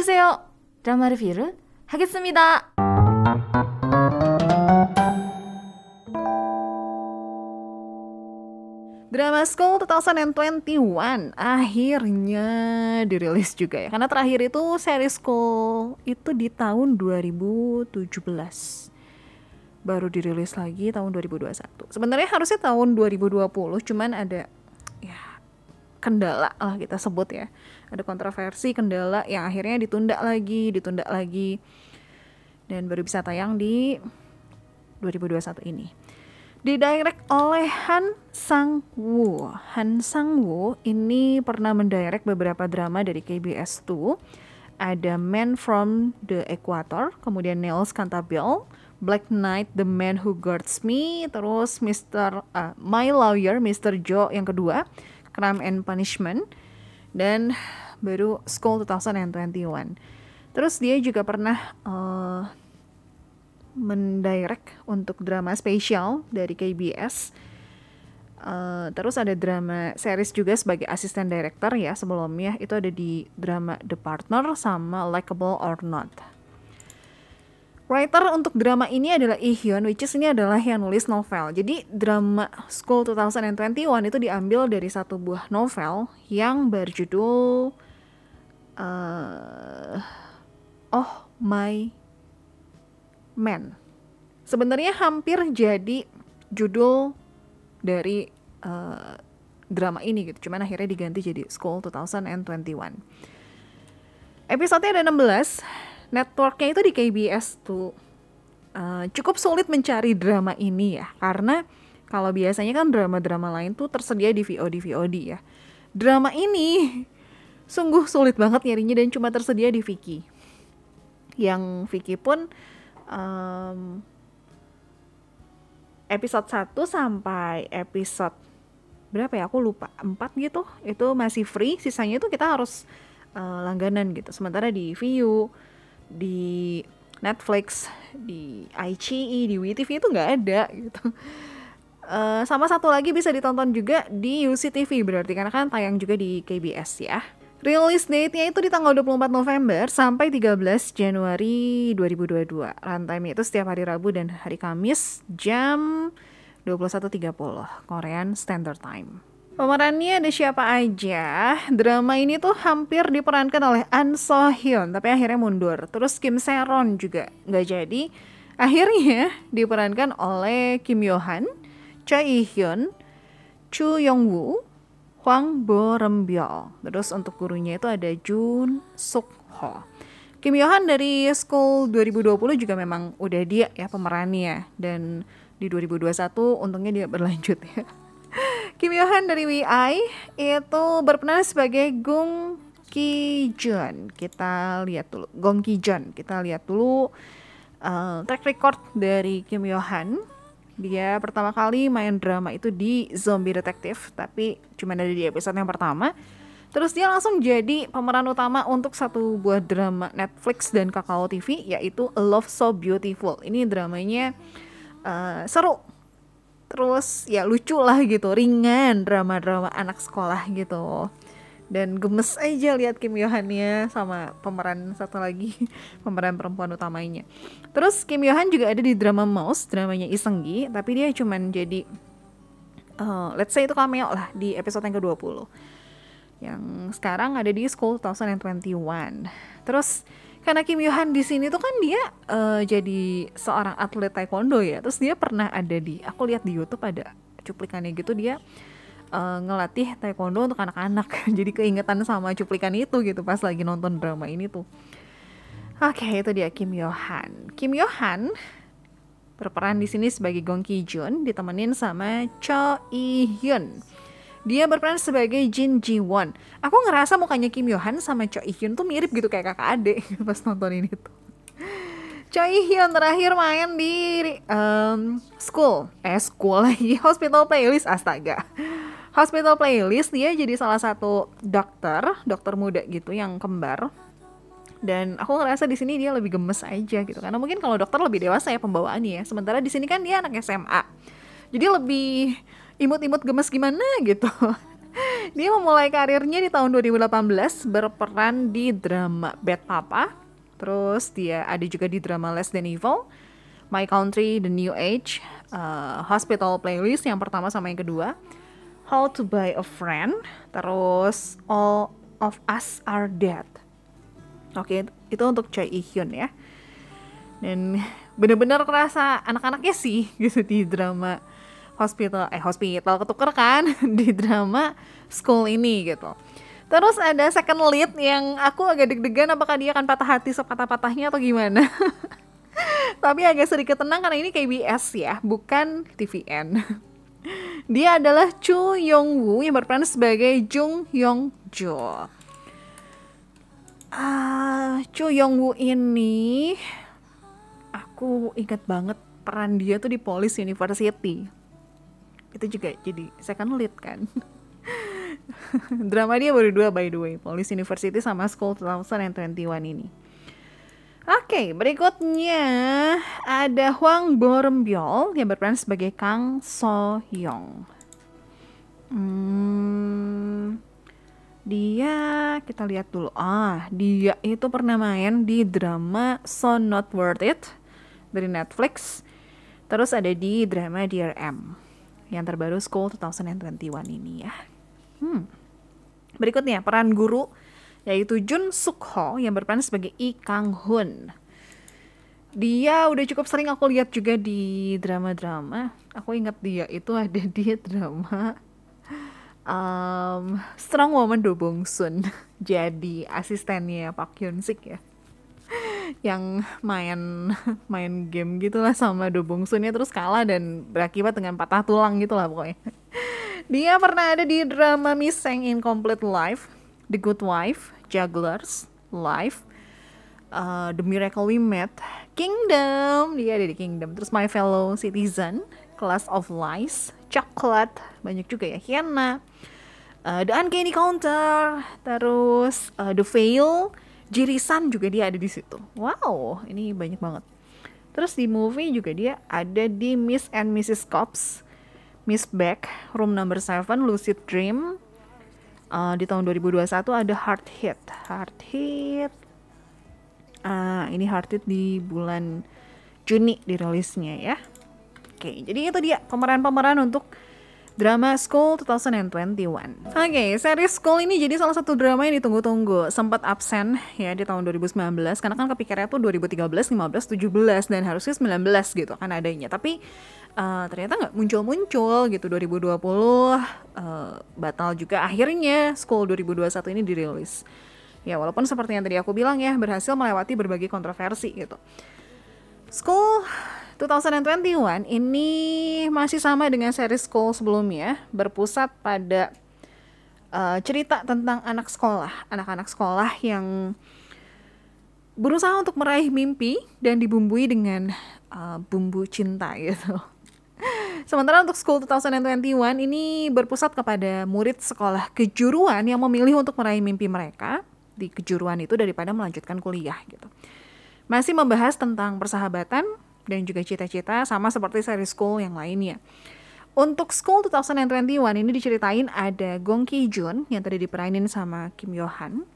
오세요. 드라마 리뷰를 하겠습니다. Drama School 2021 akhirnya dirilis juga ya. Karena terakhir itu series School itu di tahun 2017. Baru dirilis lagi tahun 2021. Sebenarnya harusnya tahun 2020, cuman ada ya kendala lah kita sebut ya. Ada kontroversi, kendala yang akhirnya ditunda lagi, ditunda lagi. Dan baru bisa tayang di 2021 ini didirect oleh Han Sang Woo. Han Sang Woo ini pernah mendirect beberapa drama dari KBS 2. Ada Man from the Equator, kemudian Nels Cantabile, Black Knight, The Man Who Guards Me, terus Mr. Uh, My Lawyer, Mr. Joe yang kedua, Crime and Punishment, dan baru School 2021. Terus dia juga pernah uh, mendirect untuk drama spesial dari KBS. Uh, terus ada drama series juga sebagai asisten director ya sebelumnya itu ada di drama The Partner sama Likeable or Not. Writer untuk drama ini adalah Lee Hyun, which is ini adalah yang nulis novel. Jadi drama School 2021 itu diambil dari satu buah novel yang berjudul uh, Oh My Man. Sebenarnya hampir jadi judul dari uh, drama ini gitu. Cuman akhirnya diganti jadi School 2021. Episode ada 16. Networknya itu di KBS tuh. Uh, cukup sulit mencari drama ini ya. Karena kalau biasanya kan drama-drama lain tuh tersedia di VOD-VOD ya. Drama ini sungguh sulit banget nyarinya dan cuma tersedia di Viki. Yang Viki pun um, episode 1 sampai episode berapa ya aku lupa 4 gitu itu masih free sisanya itu kita harus uh, langganan gitu sementara di Viu di Netflix di iQIYI di WeTV itu nggak ada gitu uh, sama satu lagi bisa ditonton juga di UCTV berarti karena kan tayang juga di KBS ya Release date-nya itu di tanggal 24 November sampai 13 Januari 2022. Runtime itu setiap hari Rabu dan hari Kamis jam 21.30 Korean Standard Time. Pemerannya ada siapa aja? Drama ini tuh hampir diperankan oleh An So Hyun, tapi akhirnya mundur. Terus Kim Seron juga nggak jadi. Akhirnya diperankan oleh Kim Yo Han, Choi Hee Hyun, Chu Yong Woo, Hwang Bo Rembyo. Terus untuk gurunya itu ada Jun Suk Ho. Kim Yohan dari School 2020 juga memang udah dia ya pemerannya dan di 2021 untungnya dia berlanjut ya. Kim Yohan dari WI itu berperan sebagai Gung Ki Jun. Kita lihat dulu Gong Ki Jun. Kita lihat dulu uh, track record dari Kim Yohan dia pertama kali main drama itu di Zombie Detective, tapi cuma ada di episode yang pertama. Terus dia langsung jadi pemeran utama untuk satu buah drama Netflix dan Kakao TV yaitu Love So Beautiful. Ini dramanya uh, seru. Terus ya lucu lah gitu, ringan drama-drama anak sekolah gitu. Dan gemes aja lihat Kim Yohannya sama pemeran satu lagi pemeran perempuan utamanya. Terus Kim Yohan juga ada di drama Mouse dramanya Isenggi tapi dia cuman jadi uh, let's say itu cameo lah di episode yang ke-20 yang sekarang ada di School 2021 terus karena Kim Yohan di sini tuh kan dia uh, jadi seorang atlet taekwondo ya. Terus dia pernah ada di aku lihat di YouTube ada cuplikannya gitu dia uh, ngelatih taekwondo untuk anak-anak. Jadi keingetan sama cuplikan itu gitu pas lagi nonton drama ini tuh. Oke okay, itu dia Kim Yohan Kim Yohan berperan di sini sebagai Gong Ki Jun ditemenin sama Cho Lee Hyun dia berperan sebagai Jin Ji Won. Aku ngerasa mukanya Kim Yohan sama Cho Lee Hyun tuh mirip gitu kayak kakak adik pas nonton ini tuh. Cho Lee Hyun terakhir main di um, School, eh School lagi, Hospital Playlist astaga. Hospital Playlist dia jadi salah satu dokter, dokter muda gitu yang kembar. Dan aku ngerasa di sini dia lebih gemes aja gitu karena mungkin kalau dokter lebih dewasa ya pembawaannya ya. Sementara di sini kan dia anak SMA. Jadi lebih imut-imut gemes gimana gitu. dia memulai karirnya di tahun 2018 berperan di drama Bad Papa. Terus dia ada juga di drama Less Than Evil, My Country, The New Age, uh, Hospital Playlist yang pertama sama yang kedua, How to Buy a Friend, terus All of Us Are Dead. Oke, itu untuk Choi Hyun ya. Dan bener-bener kerasa anak-anaknya sih gitu di drama hospital eh hospital ketuker kan di drama school ini gitu. Terus ada second lead yang aku agak deg-degan apakah dia akan patah hati sepatah-patahnya atau gimana. Tapi agak sedikit tenang karena ini KBS ya, bukan TVN. Dia adalah Chu Yong Woo yang berperan sebagai Jung Yong Jo. Ah, Chu Yong Woo ini aku ingat banget peran dia tuh di Police University. Itu juga jadi second lead kan. Drama dia baru dua by the way, Police University sama School 2021 ini. Oke, okay, berikutnya ada Hwang Bormbyol yang berperan sebagai Kang So Hyung. Hmm, dia kita lihat dulu. Ah, dia itu pernah main di drama So Not Worth It dari Netflix. Terus ada di drama Dear M yang terbaru School 2021 ini ya. Hmm. Berikutnya peran guru yaitu Jun Suk Ho yang berperan sebagai I Kang Hun. Dia udah cukup sering aku lihat juga di drama-drama. Aku ingat dia itu ada di drama um, Strong Woman Do Bong Sun. Jadi asistennya Pak Hyun Sik ya yang main main game gitulah sama Do Bong Sun terus kalah dan berakibat dengan patah tulang gitulah pokoknya. Dia pernah ada di drama Miss Sang Incomplete Life, The Good Wife, Jugglers, Life, uh, The Miracle We Met, Kingdom, dia ada di Kingdom. Terus My Fellow Citizen, Class of Lies, Chocolate, banyak juga ya, Hiena, uh, The Uncanny Counter, terus uh, The Veil, Jirisan juga dia ada di situ. Wow, ini banyak banget. Terus di movie juga dia ada di Miss and Mrs. Cops, Miss Beck, Room Number 7, Lucid Dream. Uh, di tahun 2021 ada Hard Hit. Hard Hit. Uh, ini Hard Hit di bulan Juni dirilisnya ya. Oke, jadi itu dia pemeran-pemeran untuk Drama School 2021. Oke, okay, series School ini jadi salah satu drama yang ditunggu-tunggu. Sempat absen ya di tahun 2019 karena kan kepikirannya tuh 2013, 15, 17 dan harusnya 19 gitu kan adanya. Tapi uh, ternyata nggak muncul-muncul gitu 2020 uh, batal juga akhirnya School 2021 ini dirilis. Ya walaupun seperti yang tadi aku bilang ya berhasil melewati berbagai kontroversi gitu. School 2021 ini masih sama dengan series School sebelumnya, berpusat pada uh, cerita tentang anak sekolah, anak-anak sekolah yang berusaha untuk meraih mimpi dan dibumbui dengan uh, bumbu cinta gitu. Sementara untuk School 2021 ini berpusat kepada murid sekolah kejuruan yang memilih untuk meraih mimpi mereka di kejuruan itu daripada melanjutkan kuliah gitu. Masih membahas tentang persahabatan, dan juga cita-cita sama seperti seri School yang lainnya. Untuk School 2021 ini diceritain ada Gong Ki Jun yang tadi diperanin sama Kim Yo Han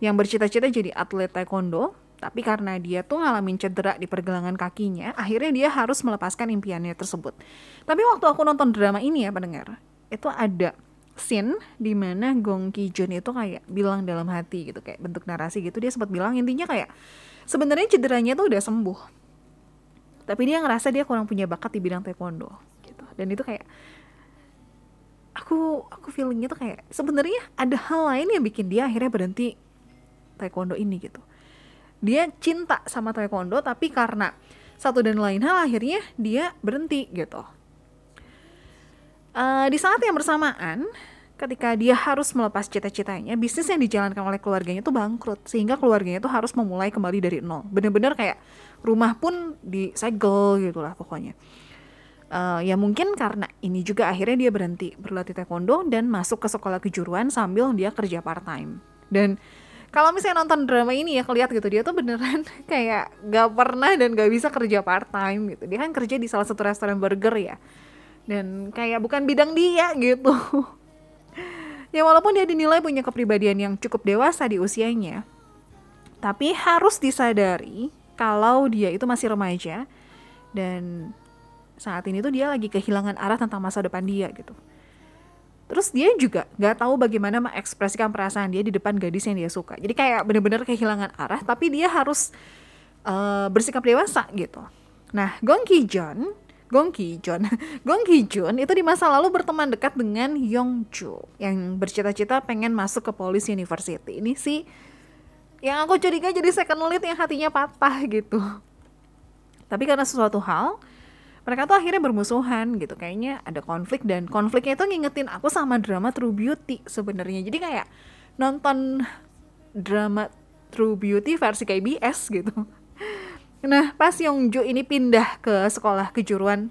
yang bercita-cita jadi atlet taekwondo tapi karena dia tuh ngalamin cedera di pergelangan kakinya, akhirnya dia harus melepaskan impiannya tersebut. Tapi waktu aku nonton drama ini ya pendengar, itu ada scene di mana Gong Ki Jun itu kayak bilang dalam hati gitu kayak bentuk narasi gitu dia sempat bilang intinya kayak sebenarnya cederanya tuh udah sembuh tapi dia ngerasa dia kurang punya bakat di bidang taekwondo gitu. Dan itu kayak aku aku feelingnya tuh kayak sebenarnya ada hal lain yang bikin dia akhirnya berhenti taekwondo ini gitu. Dia cinta sama taekwondo tapi karena satu dan lain hal akhirnya dia berhenti gitu. Uh, di saat yang bersamaan ketika dia harus melepas cita-citanya, bisnis yang dijalankan oleh keluarganya itu bangkrut, sehingga keluarganya itu harus memulai kembali dari nol. Bener-bener kayak rumah pun disegel gitu lah pokoknya. Uh, ya mungkin karena ini juga akhirnya dia berhenti berlatih taekwondo dan masuk ke sekolah kejuruan sambil dia kerja part time. Dan kalau misalnya nonton drama ini ya kelihat gitu dia tuh beneran kayak gak pernah dan gak bisa kerja part time gitu. Dia kan kerja di salah satu restoran burger ya. Dan kayak bukan bidang dia gitu. Ya walaupun dia dinilai punya kepribadian yang cukup dewasa di usianya, tapi harus disadari kalau dia itu masih remaja dan saat ini tuh dia lagi kehilangan arah tentang masa depan dia gitu. Terus dia juga nggak tahu bagaimana mengekspresikan perasaan dia di depan gadis yang dia suka. Jadi kayak bener-bener kehilangan arah, tapi dia harus uh, bersikap dewasa gitu. Nah, Gong Ki John Gong Ki Jun. Gong Ki Jun itu di masa lalu berteman dekat dengan Yong Ju yang bercita-cita pengen masuk ke Police University. Ini sih yang aku curiga jadi second lead yang hatinya patah gitu. Tapi karena sesuatu hal, mereka tuh akhirnya bermusuhan gitu. Kayaknya ada konflik dan konfliknya itu ngingetin aku sama drama True Beauty sebenarnya. Jadi kayak nonton drama True Beauty versi KBS gitu. Nah, pas Yongju ini pindah ke sekolah kejuruan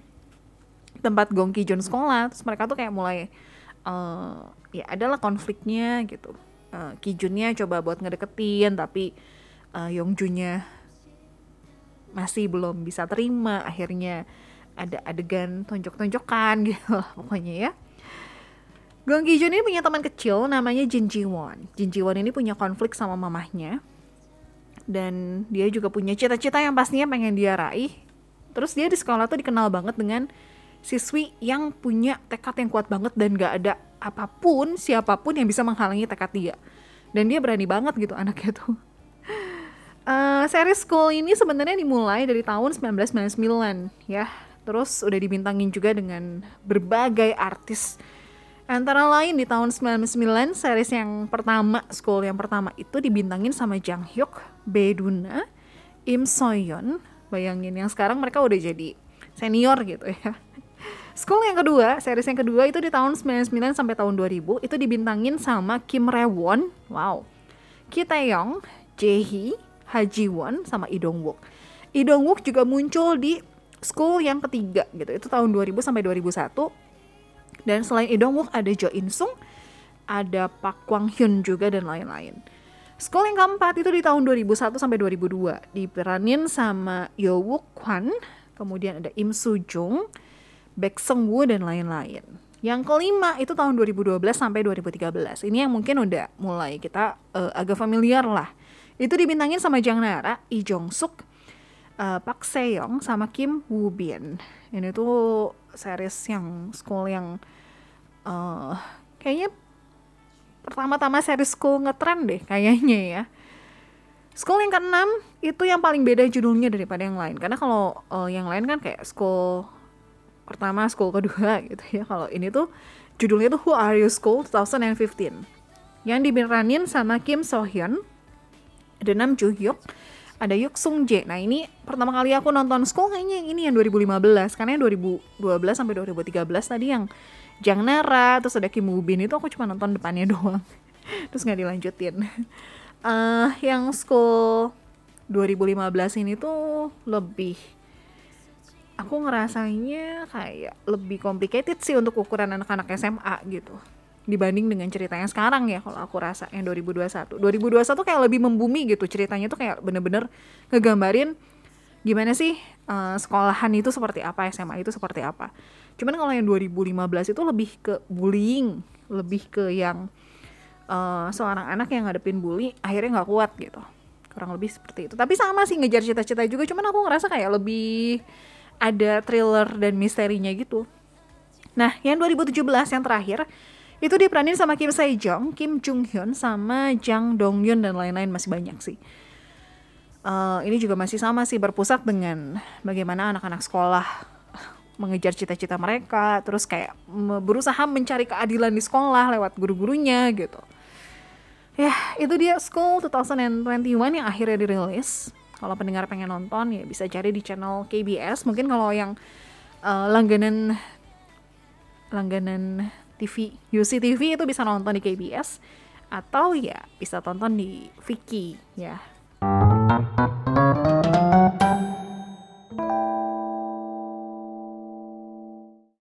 tempat Gong Ki Jun sekolah, terus mereka tuh kayak mulai uh, ya adalah konfliknya gitu. Uh, Ki Junnya coba buat ngedeketin tapi uh, Yongjunya masih belum bisa terima. Akhirnya ada adegan tonjok-tonjokan gitu lah pokoknya ya. Gong Ki Jun ini punya teman kecil namanya Jin Ji Won. Jin Ji Won ini punya konflik sama mamahnya dan dia juga punya cita-cita yang pastinya pengen dia raih. Terus dia di sekolah tuh dikenal banget dengan siswi yang punya tekad yang kuat banget dan gak ada apa pun siapa pun yang bisa menghalangi tekad dia. Dan dia berani banget gitu anaknya tuh. Uh, series school ini sebenarnya dimulai dari tahun 1999 ya. Terus udah dibintangin juga dengan berbagai artis Antara lain di tahun 99 series yang pertama, School yang pertama itu dibintangin sama Jang Hyuk, Beduna, Im Soyeon. Bayangin yang sekarang mereka udah jadi senior gitu ya. School yang kedua, series yang kedua itu di tahun 99 sampai tahun 2000 itu dibintangin sama Kim Rewon, wow. Ki Taeyong, Jae-hee, Ha Ji Won sama Lee Dong Wook. Lee Dong Wook juga muncul di School yang ketiga gitu. Itu tahun 2000 sampai 2001 dan selain Lee Dong Wook ada Jo In Sung, ada Park Kwang Hyun juga dan lain-lain. School yang keempat itu di tahun 2001 sampai 2002 diperanin sama Yo Wook Kwan, kemudian ada Im Soo Jung, Baek Sung Woo dan lain-lain. Yang kelima itu tahun 2012 sampai 2013. Ini yang mungkin udah mulai kita uh, agak familiar lah. Itu dibintangin sama Jang Nara, Lee Jong Suk, uh, Park Seyong sama Kim Woo Bin. Ini tuh series yang school yang uh, kayaknya pertama-tama series school ngetren deh kayaknya ya. School yang keenam itu yang paling beda judulnya daripada yang lain karena kalau uh, yang lain kan kayak school pertama, school kedua gitu ya. Kalau ini tuh judulnya tuh Who Are You School 2015 yang diberanin sama Kim So Hyun, ada Nam Joo Hyuk, ada Yuk Sung Jae. Nah ini pertama kali aku nonton School kayaknya yang ini yang 2015 karena yang 2012 sampai 2013 tadi yang Jang Nara terus ada Kim Woo Bin itu aku cuma nonton depannya doang. Terus nggak dilanjutin. Uh, yang School 2015 ini tuh lebih aku ngerasanya kayak lebih complicated sih untuk ukuran anak-anak SMA gitu. Dibanding dengan cerita yang sekarang ya kalau aku rasa yang 2021 2021 kayak lebih membumi gitu ceritanya tuh kayak bener-bener ngegambarin gimana sih uh, sekolahan itu seperti apa SMA itu seperti apa cuman kalau yang 2015 itu lebih ke bullying lebih ke yang uh, seorang anak yang ngadepin bully akhirnya nggak kuat gitu. Kurang lebih seperti itu. Tapi sama sih ngejar cita-cita juga. Cuman aku ngerasa kayak lebih ada thriller dan misterinya gitu. Nah yang 2017 yang terakhir itu diperanin sama Kim Sae Jong, Kim Jung Hyun, sama Jang Dong Yun dan lain-lain. Masih banyak sih. Uh, ini juga masih sama sih berpusat dengan bagaimana anak-anak sekolah mengejar cita-cita mereka, terus kayak berusaha mencari keadilan di sekolah lewat guru-gurunya gitu. Ya, itu dia School 2021 yang akhirnya dirilis. Kalau pendengar pengen nonton ya bisa cari di channel KBS. Mungkin kalau yang uh, langganan langganan TV UCTV itu bisa nonton di KBS atau ya bisa tonton di Viki ya.